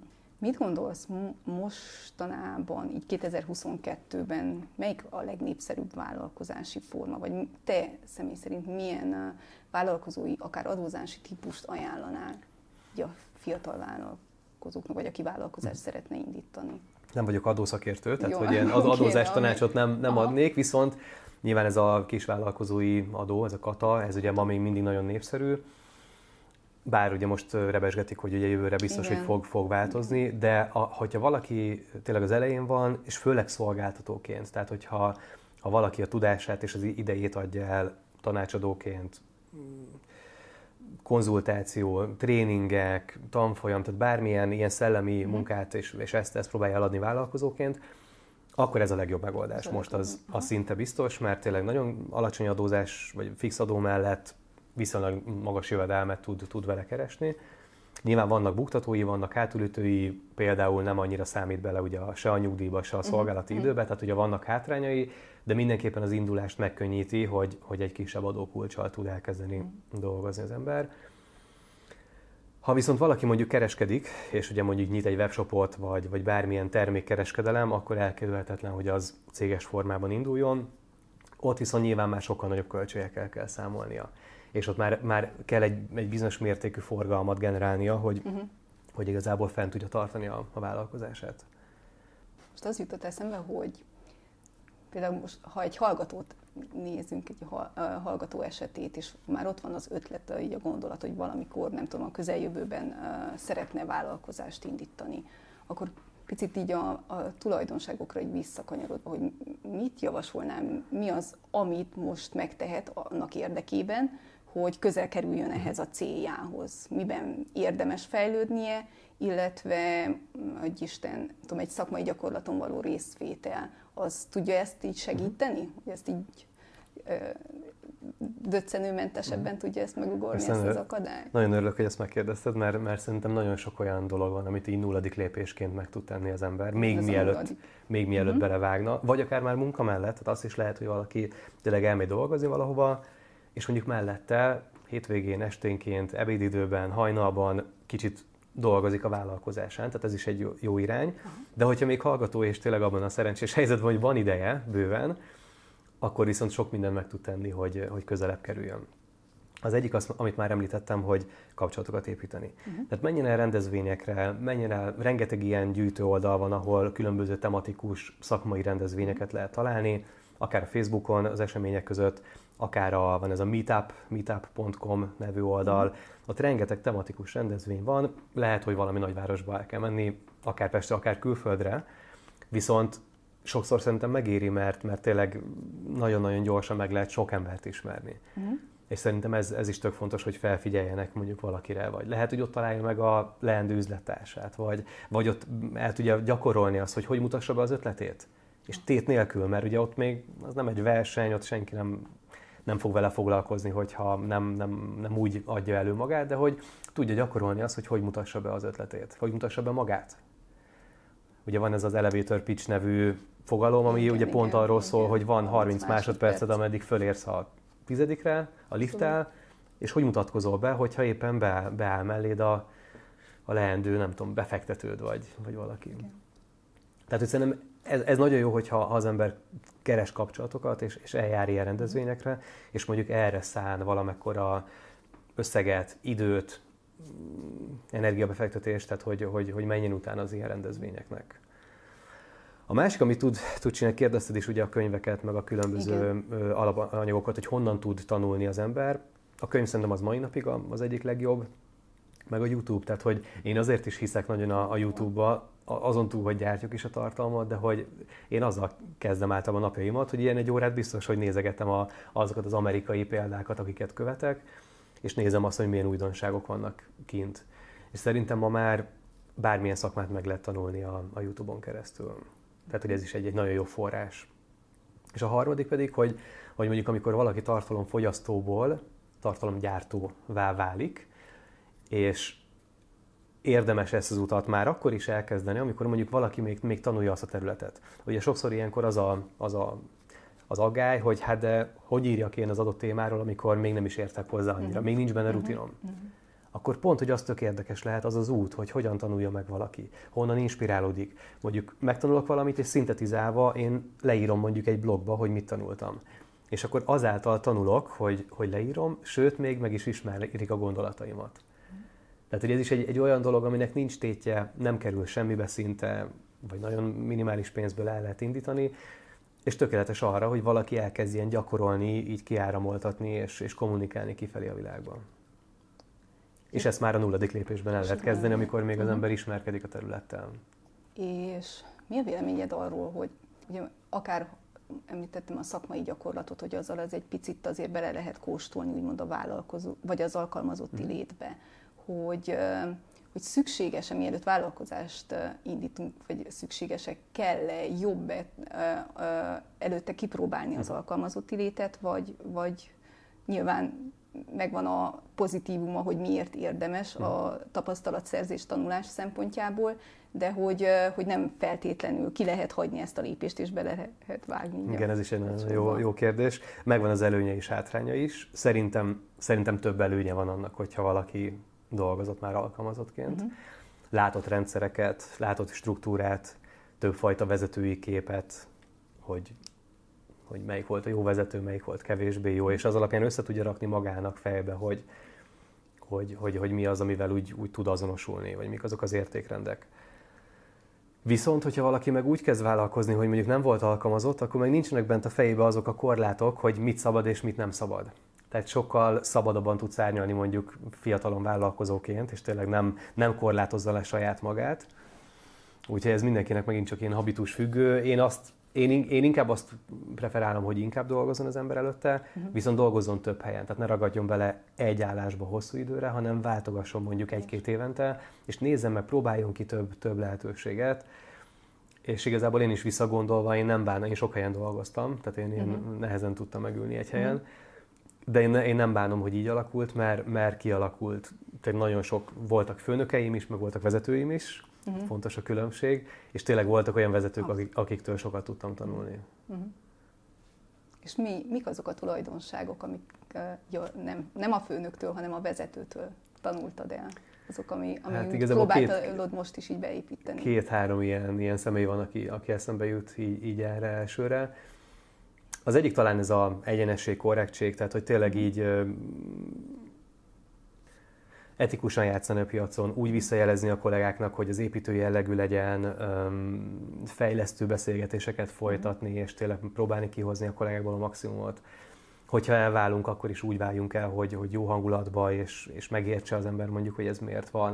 Mit gondolsz mostanában, így 2022-ben, melyik a legnépszerűbb vállalkozási forma, vagy te személy szerint milyen vállalkozói, akár adózási típust ajánlanál a fiatal vállalkozóknak, vagy aki vállalkozást hm. szeretne indítani? Nem vagyok adószakértő, tehát Jó, hogy ilyen az adózás tanácsot nem, nem adnék, viszont nyilván ez a kisvállalkozói adó, ez a kata, ez ugye ma még mindig nagyon népszerű bár ugye most rebesgetik, hogy ugye jövőre biztos, Igen. hogy fog, fog változni, de a, hogyha valaki tényleg az elején van, és főleg szolgáltatóként, tehát hogyha ha valaki a tudását és az idejét adja el tanácsadóként, konzultáció, tréningek, tanfolyam, tehát bármilyen ilyen szellemi mm. munkát, és, és ezt, ezt próbálja eladni vállalkozóként, akkor ez a legjobb megoldás. Most az, az szinte biztos, mert tényleg nagyon alacsony adózás, vagy fix adó mellett viszonylag magas jövedelmet tud, tud vele keresni. Nyilván vannak buktatói, vannak hátulütői, például nem annyira számít bele ugye se a nyugdíjba, se a mhm, szolgálati uh-huh. időbe, tehát ugye vannak hátrányai, de mindenképpen az indulást megkönnyíti, hogy, hogy egy kisebb adókulcsal tud elkezdeni uh-huh. dolgozni az ember. Ha viszont valaki mondjuk kereskedik, és ugye mondjuk nyit egy webshopot, vagy, vagy bármilyen termékkereskedelem, akkor elkerülhetetlen, hogy az céges formában induljon. Ott viszont nyilván már sokkal nagyobb költségekkel kell számolnia és ott már, már kell egy, egy bizonyos mértékű forgalmat generálnia, hogy, uh-huh. hogy igazából fent tudja tartani a, a vállalkozását. Most az jutott eszembe, hogy például most, ha egy hallgatót nézzünk, egy hallgató esetét, és már ott van az ötlet, így a gondolat, hogy valamikor, nem tudom, a közeljövőben szeretne vállalkozást indítani, akkor picit így a, a tulajdonságokra egy visszakanyarodva, hogy mit javasolnám, mi az, amit most megtehet annak érdekében, hogy közel kerüljön ehhez a céljához, miben érdemes fejlődnie, illetve, hogy Isten, tudom, egy szakmai gyakorlaton való részvétel, az tudja ezt így segíteni, hogy ezt így döccenőmentesebben tudja ezt megugorni, ezt, ezt az akadályt? Nagyon örülök, hogy ezt megkérdezted, mert, mert szerintem nagyon sok olyan dolog van, amit így nulladik lépésként meg tud tenni az ember, még Ez mielőtt, még mielőtt uh-huh. belevágna, vagy akár már munka mellett, tehát azt is lehet, hogy valaki tényleg elmegy dolgozni valahova, és mondjuk mellette hétvégén, esténként, ebédidőben, hajnalban kicsit dolgozik a vállalkozásán, tehát ez is egy jó, jó irány. De hogyha még hallgató és tényleg abban a szerencsés helyzetben, hogy van ideje bőven, akkor viszont sok mindent meg tud tenni, hogy, hogy közelebb kerüljön. Az egyik, az, amit már említettem, hogy kapcsolatokat építeni. Uh-huh. Tehát menjen el rendezvényekre, menjen el, rengeteg ilyen gyűjtő oldal van, ahol különböző tematikus szakmai rendezvényeket lehet találni, akár Facebookon az események között, akár a, van ez a meetup, meetup.com nevű oldal, uh-huh. ott rengeteg tematikus rendezvény van, lehet, hogy valami nagyvárosba el kell menni, akár Pestre, akár külföldre, viszont sokszor szerintem megéri, mert, mert tényleg nagyon-nagyon gyorsan meg lehet sok embert ismerni. Uh-huh. És szerintem ez, ez is tök fontos, hogy felfigyeljenek mondjuk valakire, vagy lehet, hogy ott találja meg a leendő üzlettársát, vagy, vagy ott el tudja gyakorolni azt, hogy hogy mutassa be az ötletét. És tét nélkül, mert ugye ott még az nem egy verseny, ott senki nem, nem fog vele foglalkozni, hogyha nem, nem, nem úgy adja elő magát, de hogy tudja gyakorolni azt, hogy hogy mutassa be az ötletét, hogy mutassa be magát. Ugye van ez az elevator pitch nevű fogalom, ami igen, ugye igen, pont arról igen, szól, igen. hogy van 30 másodperced, ameddig fölérsz a tizedikre, a lifttel, és hogy mutatkozol be, hogyha éppen be, beáll melléd a, a leendő, nem tudom, befektetőd vagy, vagy valaki. Igen. Tehát, hogy szerintem ez, ez nagyon jó, hogyha az ember keres kapcsolatokat, és, és eljár ilyen rendezvényekre, és mondjuk erre szán valamekkora összeget, időt, energiabefektetést, tehát hogy, hogy, hogy menjen utána az ilyen rendezvényeknek. A másik, amit tud, tud csinálni, kérdezted is ugye a könyveket, meg a különböző Igen. alapanyagokat, hogy honnan tud tanulni az ember. A könyv szerintem az mai napig az egyik legjobb, meg a YouTube, tehát hogy én azért is hiszek nagyon a, a YouTube-ba, azon túl, hogy gyártjuk is a tartalmat, de hogy én azzal kezdem általában napjaimat, hogy ilyen egy órát biztos, hogy nézegetem a, azokat az amerikai példákat, akiket követek, és nézem azt, hogy milyen újdonságok vannak kint. És szerintem ma már bármilyen szakmát meg lehet tanulni a, a YouTube-on keresztül. Tehát, hogy ez is egy, egy nagyon jó forrás. És a harmadik pedig, hogy, hogy mondjuk amikor valaki tartalomfogyasztóból tartalomgyártóvá válik, és érdemes ezt az utat már akkor is elkezdeni, amikor mondjuk valaki még, még tanulja azt a területet. Ugye sokszor ilyenkor az a, az a az aggály, hogy hát de hogy írjak én az adott témáról, amikor még nem is értek hozzá annyira, uh-huh. még nincs benne mhm. rutinom. Uh-huh. Akkor pont, hogy az tök érdekes lehet az az út, hogy hogyan tanulja meg valaki, honnan inspirálódik. Mondjuk megtanulok valamit, és szintetizálva én leírom mondjuk egy blogba, hogy mit tanultam. És akkor azáltal tanulok, hogy, hogy leírom, sőt, még meg is ismerik a gondolataimat. Tehát, hogy ez is egy, egy olyan dolog, aminek nincs tétje, nem kerül semmibe szinte, vagy nagyon minimális pénzből el lehet indítani, és tökéletes arra, hogy valaki elkezdjen gyakorolni, így kiáramoltatni és, és kommunikálni kifelé a világban. És ezt már a nulladik lépésben el lehet kezdeni, amikor még az mhm. ember ismerkedik a területtel. És mi a véleményed arról, hogy ugye akár említettem a szakmai gyakorlatot, hogy azzal az egy picit azért bele lehet kóstolni, úgymond a vállalkozó, vagy az alkalmazotti hmm. létbe, hogy hogy szükséges-e, mielőtt vállalkozást indítunk, vagy szükségesek kell-e jobb előtte kipróbálni az alkalmazotti létet, vagy, vagy nyilván megvan a pozitívuma, hogy miért érdemes a tapasztalatszerzés tanulás szempontjából, de hogy, hogy nem feltétlenül ki lehet hagyni ezt a lépést, és bele lehet vágni. Igen, ez is egy nagyon jó, jó kérdés. Megvan az előnye és hátránya is. Szerintem, szerintem több előnye van annak, hogyha valaki dolgozott már alkalmazottként. Uh-huh. Látott rendszereket, látott struktúrát, többfajta vezetői képet, hogy, hogy melyik volt a jó vezető, melyik volt kevésbé jó, és az alapján össze tudja rakni magának fejbe, hogy, hogy, hogy, hogy mi az, amivel úgy, úgy tud azonosulni, vagy mik azok az értékrendek. Viszont, hogyha valaki meg úgy kezd vállalkozni, hogy mondjuk nem volt alkalmazott, akkor meg nincsenek bent a fejébe azok a korlátok, hogy mit szabad és mit nem szabad. Tehát sokkal szabadabban tudsz árnyalni mondjuk fiatalon vállalkozóként, és tényleg nem, nem korlátozza le saját magát. Úgyhogy ez mindenkinek megint csak ilyen habitus függő. Én azt én, én inkább azt preferálom, hogy inkább dolgozzon az ember előtte, uh-huh. viszont dolgozzon több helyen. Tehát ne ragadjon bele egy állásba hosszú időre, hanem váltogasson mondjuk egy-két évente, és nézzen meg, próbáljon ki több, több lehetőséget. És igazából én is visszagondolva, én nem bánom, én sok helyen dolgoztam, tehát én, én uh-huh. nehezen tudtam megülni egy helyen. Uh-huh. De én, én nem bánom, hogy így alakult, mert, mert kialakult. Tehát nagyon sok, voltak főnökeim is, meg voltak vezetőim is, uh-huh. fontos a különbség, és tényleg voltak olyan vezetők, akik, akiktől sokat tudtam tanulni. Uh-huh. És mi, mik azok a tulajdonságok, amik uh, nem, nem a főnöktől, hanem a vezetőtől tanultad el? Azok, ami, ami hát próbáltad két, most is így beépíteni. Két-három ilyen, ilyen személy van, aki, aki eszembe jut így, így erre elsőre. Az egyik talán ez a egyenesség, korrektség, tehát hogy tényleg így etikusan játszani a piacon, úgy visszajelezni a kollégáknak, hogy az építő jellegű legyen, fejlesztő beszélgetéseket folytatni, és tényleg próbálni kihozni a kollégákból a maximumot. Hogyha elválunk, akkor is úgy váljunk el, hogy, hogy jó hangulatba, és, és megértse az ember mondjuk, hogy ez miért van.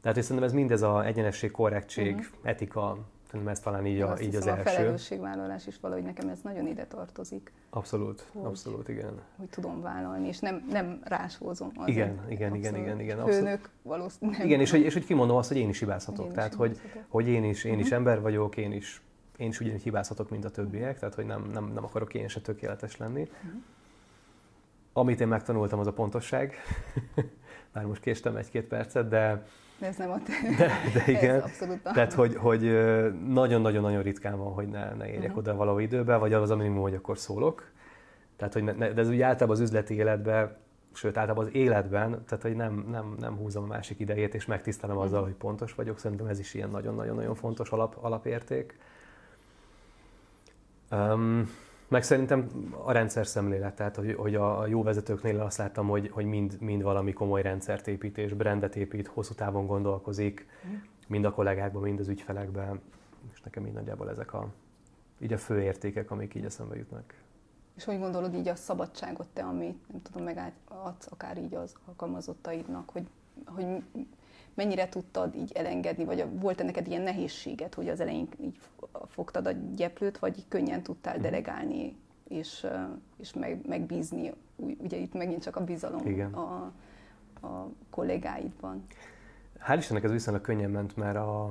Tehát hogy szerintem ez mindez a egyenesség, korrektség, uh-huh. etika, Szerintem ez talán így, a, így az első. A felelősségvállalás is valahogy nekem ez nagyon ide tartozik. Abszolút, hogy, abszolút, igen. Hogy tudom vállalni, és nem, nem rásózom. Azért. Igen, igen, igen, igen, igen. Főnök valószínűleg. Igen, és hogy, és hogy kimondom azt, hogy én is hibázhatok. Én tehát, is hogy, hogy én is, én is mhm. ember vagyok, én is, én is ugyanúgy hibázhatok, mint a többiek, tehát hogy nem, nem, nem akarok én se tökéletes lenni. Uh-huh. Amit én megtanultam, az a pontosság. Már most késtem egy-két percet, de de ez nem a te. De, de igen. Ez abszolút a... Tehát, hogy, hogy nagyon-nagyon-nagyon ritkán van, hogy ne, ne érjek uh-huh. oda való időben, vagy az a minimum, hogy akkor szólok. Tehát, hogy ne, de ez ugye általában az üzleti életben, sőt általában az életben, tehát hogy nem, nem, nem húzom a másik idejét, és megtisztelem uh-huh. azzal, hogy pontos vagyok. Szerintem ez is ilyen nagyon-nagyon-nagyon fontos alap, alapérték. Um, meg szerintem a rendszer szemlélet, tehát hogy, hogy a jó vezetőknél azt láttam, hogy, hogy mind, mind valami komoly rendszert épít és brendet épít, hosszú távon gondolkozik, mind a kollégákban, mind az ügyfelekben, és nekem így nagyjából ezek a, így a fő értékek, amik így eszembe jutnak. És hogy gondolod így a szabadságot te, amit nem tudom, megadsz akár így az alkalmazottaidnak, hogy, hogy mennyire tudtad így elengedni, vagy volt-e neked ilyen nehézséget, hogy az elején így fogtad a gyeplőt, vagy így könnyen tudtál mhm. delegálni, és, és meg, megbízni, ugye itt megint csak a bizalom Igen. A, a kollégáidban. Hál' Istennek ez viszonylag könnyen ment, mert a,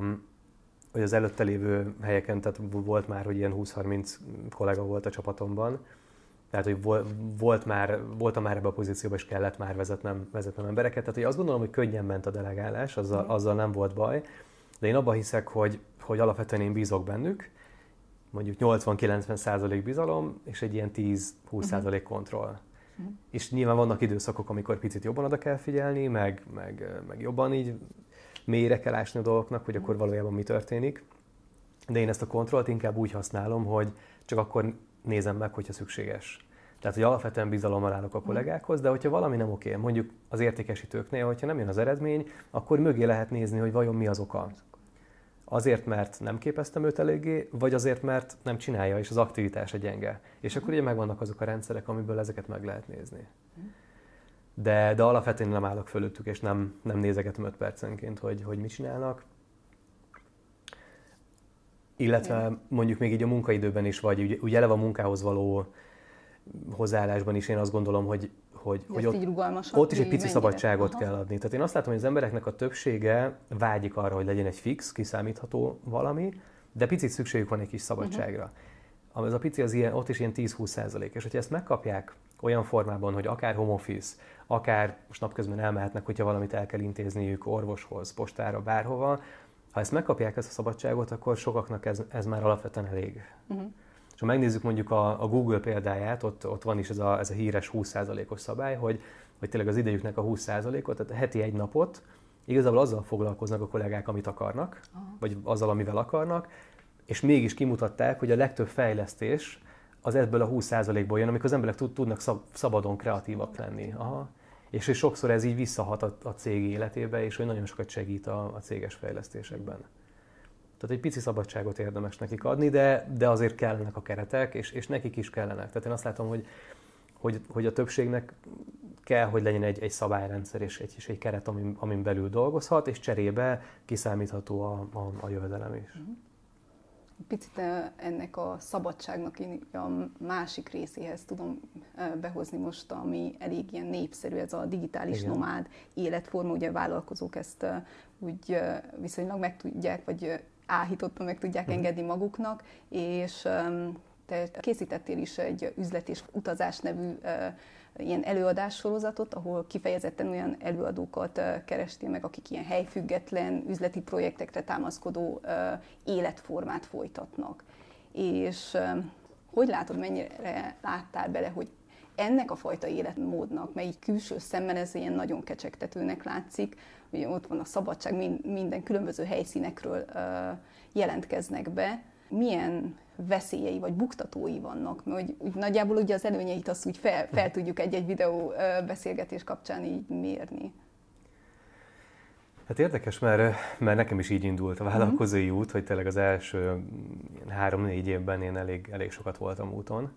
hogy az előtte lévő helyeken, tehát volt már, hogy ilyen 20-30 kollega volt a csapatomban, tehát, hogy volt már, voltam már ebbe a pozícióba, és kellett már vezetnem, vezetnem embereket. Tehát, hogy azt gondolom, hogy könnyen ment a delegálás, azzal, mm. azzal nem volt baj. De én abban hiszek, hogy, hogy alapvetően én bízok bennük, mondjuk 80-90 százalék bizalom, és egy ilyen 10-20 mhm. százalék kontroll. Uh-huh. És nyilván vannak időszakok, amikor picit jobban oda kell figyelni, meg, meg, meg jobban így mélyre kell ásni a dolgoknak, hogy akkor valójában mi történik. De én ezt a kontrollt inkább úgy használom, hogy csak akkor nézem meg, hogyha szükséges. Tehát, hogy alapvetően bizalommal állok a kollégákhoz, de hogyha valami nem oké, mondjuk az értékesítőknél, hogyha nem jön az eredmény, akkor mögé lehet nézni, hogy vajon mi az oka. Azért, mert nem képeztem őt eléggé, vagy azért, mert nem csinálja, és az aktivitás egy gyenge. És akkor ugye megvannak azok a rendszerek, amiből ezeket meg lehet nézni. De, de alapvetően nem állok fölöttük, és nem, nem nézegetem 5 percenként, hogy, hogy mit csinálnak. Illetve mondjuk még így a munkaidőben is, vagy ugye, ugye eleve a munkához való hozzáállásban is én azt gondolom, hogy, hogy, hogy ott, ott is egy pici szabadságot Aha. kell adni. Tehát én azt látom, hogy az embereknek a többsége vágyik arra, hogy legyen egy fix, kiszámítható valami, de picit szükségük van egy kis szabadságra. Uh-huh. Ez a pici az ilyen, ott is ilyen 10-20 százalék. És hogyha ezt megkapják olyan formában, hogy akár home office, akár most napközben elmehetnek, hogyha valamit el kell intézniük orvoshoz, postára, bárhova, ha ezt megkapják ezt a szabadságot, akkor sokaknak ez, ez már alapvetően elég. Uh-huh. És ha megnézzük mondjuk a, a Google példáját, ott, ott van is ez a, ez a híres 20%-os szabály, hogy, hogy tényleg az idejüknek a 20%-ot, tehát a heti egy napot igazából azzal foglalkoznak a kollégák, amit akarnak, uh-huh. vagy azzal, amivel akarnak, és mégis kimutatták, hogy a legtöbb fejlesztés az ebből a 20%-ból jön, amikor az emberek tudnak szabadon kreatívak lenni. Aha. És hogy sokszor ez így visszahat a, a cég életébe, és hogy nagyon sokat segít a, a céges fejlesztésekben. Tehát egy pici szabadságot érdemes nekik adni, de, de azért kellenek a keretek, és, és nekik is kellenek. Tehát én azt látom, hogy, hogy, hogy a többségnek kell, hogy legyen egy, egy szabályrendszer és egy, és egy keret, amin, amin belül dolgozhat, és cserébe kiszámítható a, a, a jövedelem is. Uh-huh picit ennek a szabadságnak én a másik részéhez tudom behozni most, ami elég ilyen népszerű, ez a digitális Igen. nomád életforma, ugye a vállalkozók ezt úgy viszonylag meg tudják, vagy áhítottan meg tudják uh-huh. engedni maguknak, és te készítettél is egy üzlet és utazás nevű ilyen előadássorozatot, ahol kifejezetten olyan előadókat kerestél meg, akik ilyen helyfüggetlen üzleti projektekre támaszkodó életformát folytatnak. És hogy látod, mennyire láttál bele, hogy ennek a fajta életmódnak, mely külső szemben ez ilyen nagyon kecsegtetőnek látszik, hogy ott van a szabadság, minden különböző helyszínekről jelentkeznek be, milyen veszélyei vagy buktatói vannak, hogy, úgy nagyjából ugye az előnyeit azt úgy fel, fel tudjuk egy-egy videó beszélgetés kapcsán így mérni. Hát érdekes, mert, mert nekem is így indult a vállalkozói mm-hmm. út, hogy tényleg az első három-négy évben én elég, elég sokat voltam úton.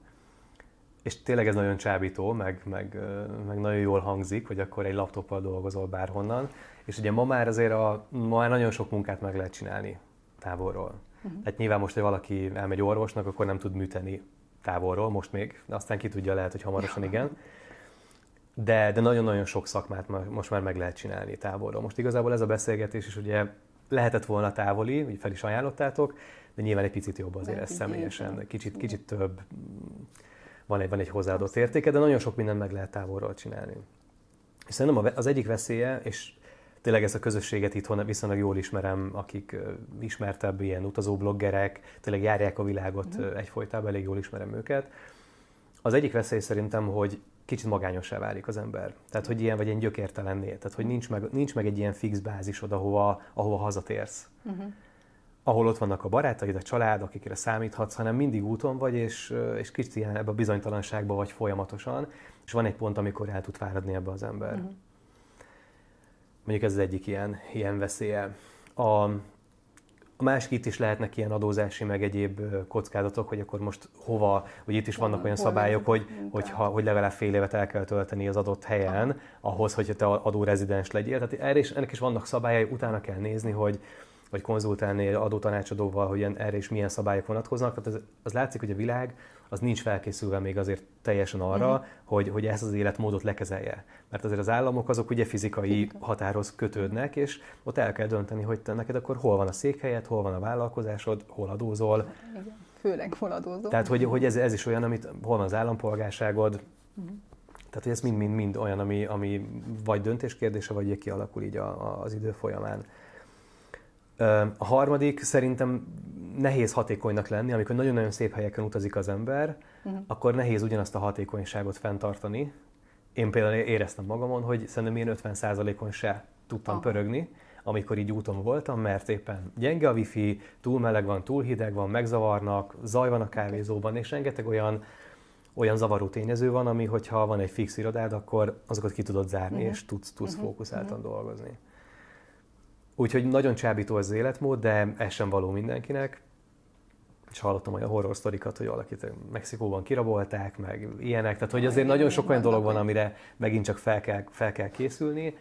És tényleg ez nagyon csábító, meg, meg, meg nagyon jól hangzik, hogy akkor egy laptoppal dolgozol bárhonnan. És ugye ma már azért a, ma már nagyon sok munkát meg lehet csinálni távolról. Uh-huh. Tehát nyilván most, hogy valaki elmegy orvosnak, akkor nem tud műteni távolról, most még, de aztán ki tudja, lehet, hogy hamarosan igen. De, de nagyon-nagyon sok szakmát most már meg lehet csinálni távolról. Most igazából ez a beszélgetés is ugye lehetett volna távoli, úgy fel is ajánlottátok, de nyilván egy picit jobb azért ez személyesen, kicsit, kicsit több, van egy, van egy hozzáadott értéke, de nagyon sok mindent meg lehet távolról csinálni. És szerintem az egyik veszélye, és tényleg ezt a közösséget itthon viszonylag jól ismerem, akik ismertebb ilyen utazóbloggerek, tényleg járják a világot mm. egyfolytában, elég jól ismerem őket. Az egyik veszély szerintem, hogy kicsit magányosá válik az ember. Tehát, hogy ilyen vagy ilyen gyökértelenné. Tehát, hogy nincs meg, nincs meg egy ilyen fix bázisod, ahova, ahova hazatérsz. Uh-huh. Ahol ott vannak a barátaid, a család, akikre számíthatsz, hanem mindig úton vagy, és, és kicsit ilyen ebbe a bizonytalanságba vagy folyamatosan, és van egy pont, amikor el tud fáradni ebbe az ember. Uh-huh. Mondjuk ez az egyik ilyen, ilyen veszélye. A, a másik itt is lehetnek ilyen adózási, meg egyéb kockázatok, hogy akkor most hova, hogy itt is vannak olyan szabályok, hogy, hogy, ha, hogy legalább fél évet el kell tölteni az adott helyen, ahhoz, hogy te adórezidens legyél. Tehát erre is, ennek is vannak szabályai, utána kell nézni, hogy, vagy konzultálni adótanácsadóval, hogy erre is milyen szabályok vonatkoznak. Tehát az, az látszik, hogy a világ az nincs felkészülve még azért teljesen arra, uh-huh. hogy, hogy ezt az életmódot lekezelje. Mert azért az államok azok ugye fizikai határhoz kötődnek, és ott el kell dönteni, hogy te neked akkor hol van a székhelyed, hol van a vállalkozásod, hol adózol. Igen, főleg hol adózol. Tehát, hogy, hogy ez, ez is olyan, amit hol van az állampolgárságod, uh-huh. Tehát, hogy ez mind-mind olyan, ami, ami vagy döntéskérdése, vagy kialakul így a, a, az idő folyamán. A harmadik szerintem nehéz hatékonynak lenni, amikor nagyon-nagyon szép helyeken utazik az ember, uh-huh. akkor nehéz ugyanazt a hatékonyságot fenntartani. Én például éreztem magamon, hogy szerintem én 50%-on se tudtam Aha. pörögni, amikor így úton voltam, mert éppen gyenge a wifi, túl meleg van, túl hideg van, megzavarnak, zaj van a kávézóban, és rengeteg olyan, olyan zavaró tényező van, ami, hogyha van egy fix irodád, akkor azokat ki tudod zárni, uh-huh. és tudsz, tudsz uh-huh. fókuszáltan uh-huh. dolgozni. Úgyhogy nagyon csábító az életmód, de ez sem való mindenkinek. És hallottam olyan horror sztorikat, hogy valakit Mexikóban kirabolták, meg ilyenek. Tehát, hogy azért nagyon sok olyan dolog van, amire megint csak fel kell, fel kell készülni.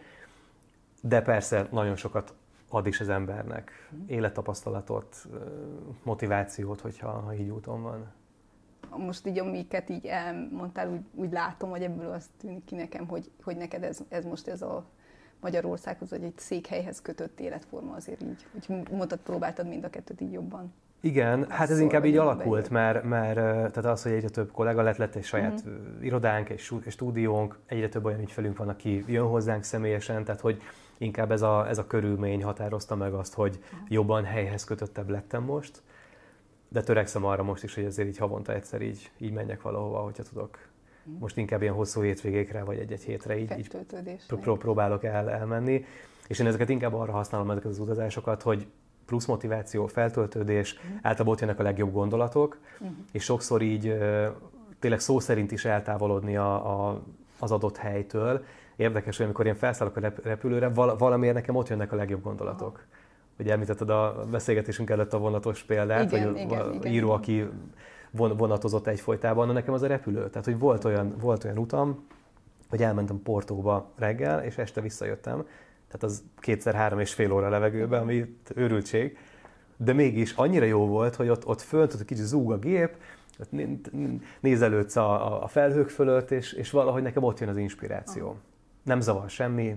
De persze nagyon sokat ad is az embernek élettapasztalatot, motivációt, hogyha ha így úton van. Most így, amiket így elmondtál, úgy, úgy látom, hogy ebből azt tűnik ki nekem, hogy, hogy neked ez, ez most ez a Magyarországhoz, vagy egy székhelyhez kötött életforma azért így, úgy mondtad, próbáltad mind a kettőt így jobban. Igen, hát ez inkább így alakult, mert, mert tehát az, hogy egyre több kollega lett, lett egy saját uh-huh. irodánk, egy stúdiónk, egyre több olyan ügyfelünk van, aki jön hozzánk személyesen, tehát hogy inkább ez a, ez a körülmény határozta meg azt, hogy uh-huh. jobban helyhez kötöttebb lettem most, de törekszem arra most is, hogy azért így havonta egyszer így, így menjek valahova, hogyha tudok most inkább ilyen hosszú hétvégékre, vagy egy-egy hétre így, így pró- próbálok el, elmenni. És én ezeket inkább arra használom ezeket az utazásokat, hogy plusz motiváció, feltöltődés, uh-huh. általában ott jönnek a legjobb gondolatok, uh-huh. és sokszor így tényleg szó szerint is eltávolodni a, a, az adott helytől. Érdekes, hogy amikor én felszállok a repülőre, val- valamiért nekem ott jönnek a legjobb gondolatok. Uh-huh. Ugye említetted a beszélgetésünk előtt a vonatos példát, igen, hogy igen, a igen, író, igen. aki vonatozott egyfolytában, de nekem az a repülő. Tehát, hogy volt olyan, volt olyan utam, hogy elmentem Portóba reggel, és este visszajöttem. Tehát az kétszer-három és fél óra levegőben, ami őrültség. De mégis annyira jó volt, hogy ott, ott fönt, ott kicsit zúg a gép, nézelődsz a, a felhők fölött, és, és valahogy nekem ott jön az inspiráció. Nem zavar semmi,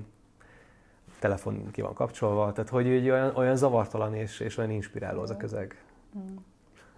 telefon ki van kapcsolva, tehát hogy olyan, olyan zavartalan és, és olyan inspiráló az a közeg. Mm.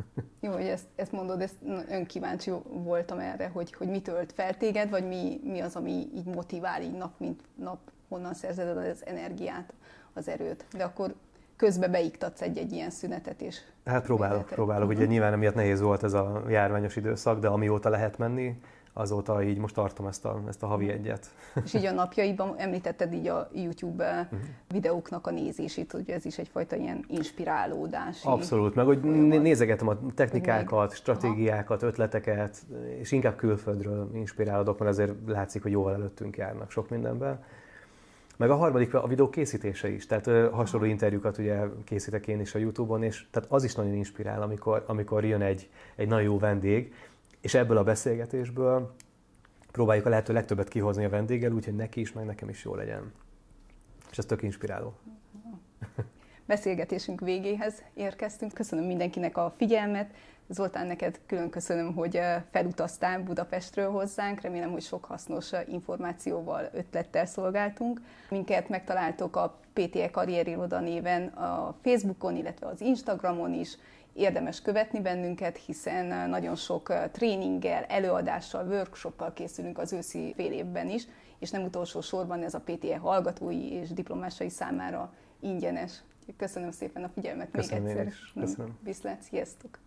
Jó, hogy ezt, ezt mondod, ezt önkíváncsi voltam erre, hogy, hogy mi tölt fel téged, vagy mi, mi az, ami így motivál így nap, mint nap, honnan szerzed az energiát, az erőt. De akkor közbe beiktatsz egy-egy ilyen szünetet is. Hát próbálok, próbálok. Uh-huh. Ugye nyilván emiatt nehéz volt ez a járványos időszak, de amióta lehet menni, azóta így most tartom ezt a, ezt a havi egyet. És így a napjaiban említetted így a YouTube uh-huh. videóknak a nézését, hogy ez is egyfajta ilyen inspirálódás. Abszolút, meg hogy nézegetem a technikákat, stratégiákat, Aha. ötleteket, és inkább külföldről inspirálódok, mert azért látszik, hogy jóval előttünk járnak sok mindenben. Meg a harmadik a videó készítése is, tehát ö, hasonló interjúkat ugye készítek én is a Youtube-on, és tehát az is nagyon inspirál, amikor, amikor jön egy, egy nagyon jó vendég, és ebből a beszélgetésből próbáljuk a lehető legtöbbet kihozni a vendéggel, úgyhogy neki is, meg nekem is jó legyen. És ez tök inspiráló. Beszélgetésünk végéhez érkeztünk. Köszönöm mindenkinek a figyelmet. Zoltán, neked külön köszönöm, hogy felutaztál Budapestről hozzánk. Remélem, hogy sok hasznos információval, ötlettel szolgáltunk. Minket megtaláltok a PTE Karrieriroda néven a Facebookon, illetve az Instagramon is érdemes követni bennünket, hiszen nagyon sok tréninggel, előadással, workshoppal készülünk az őszi fél évben is, és nem utolsó sorban ez a PTE hallgatói és diplomásai számára ingyenes. Köszönöm szépen a figyelmet Köszönöm még egyszer. Köszönöm. Viszlát, sziasztok!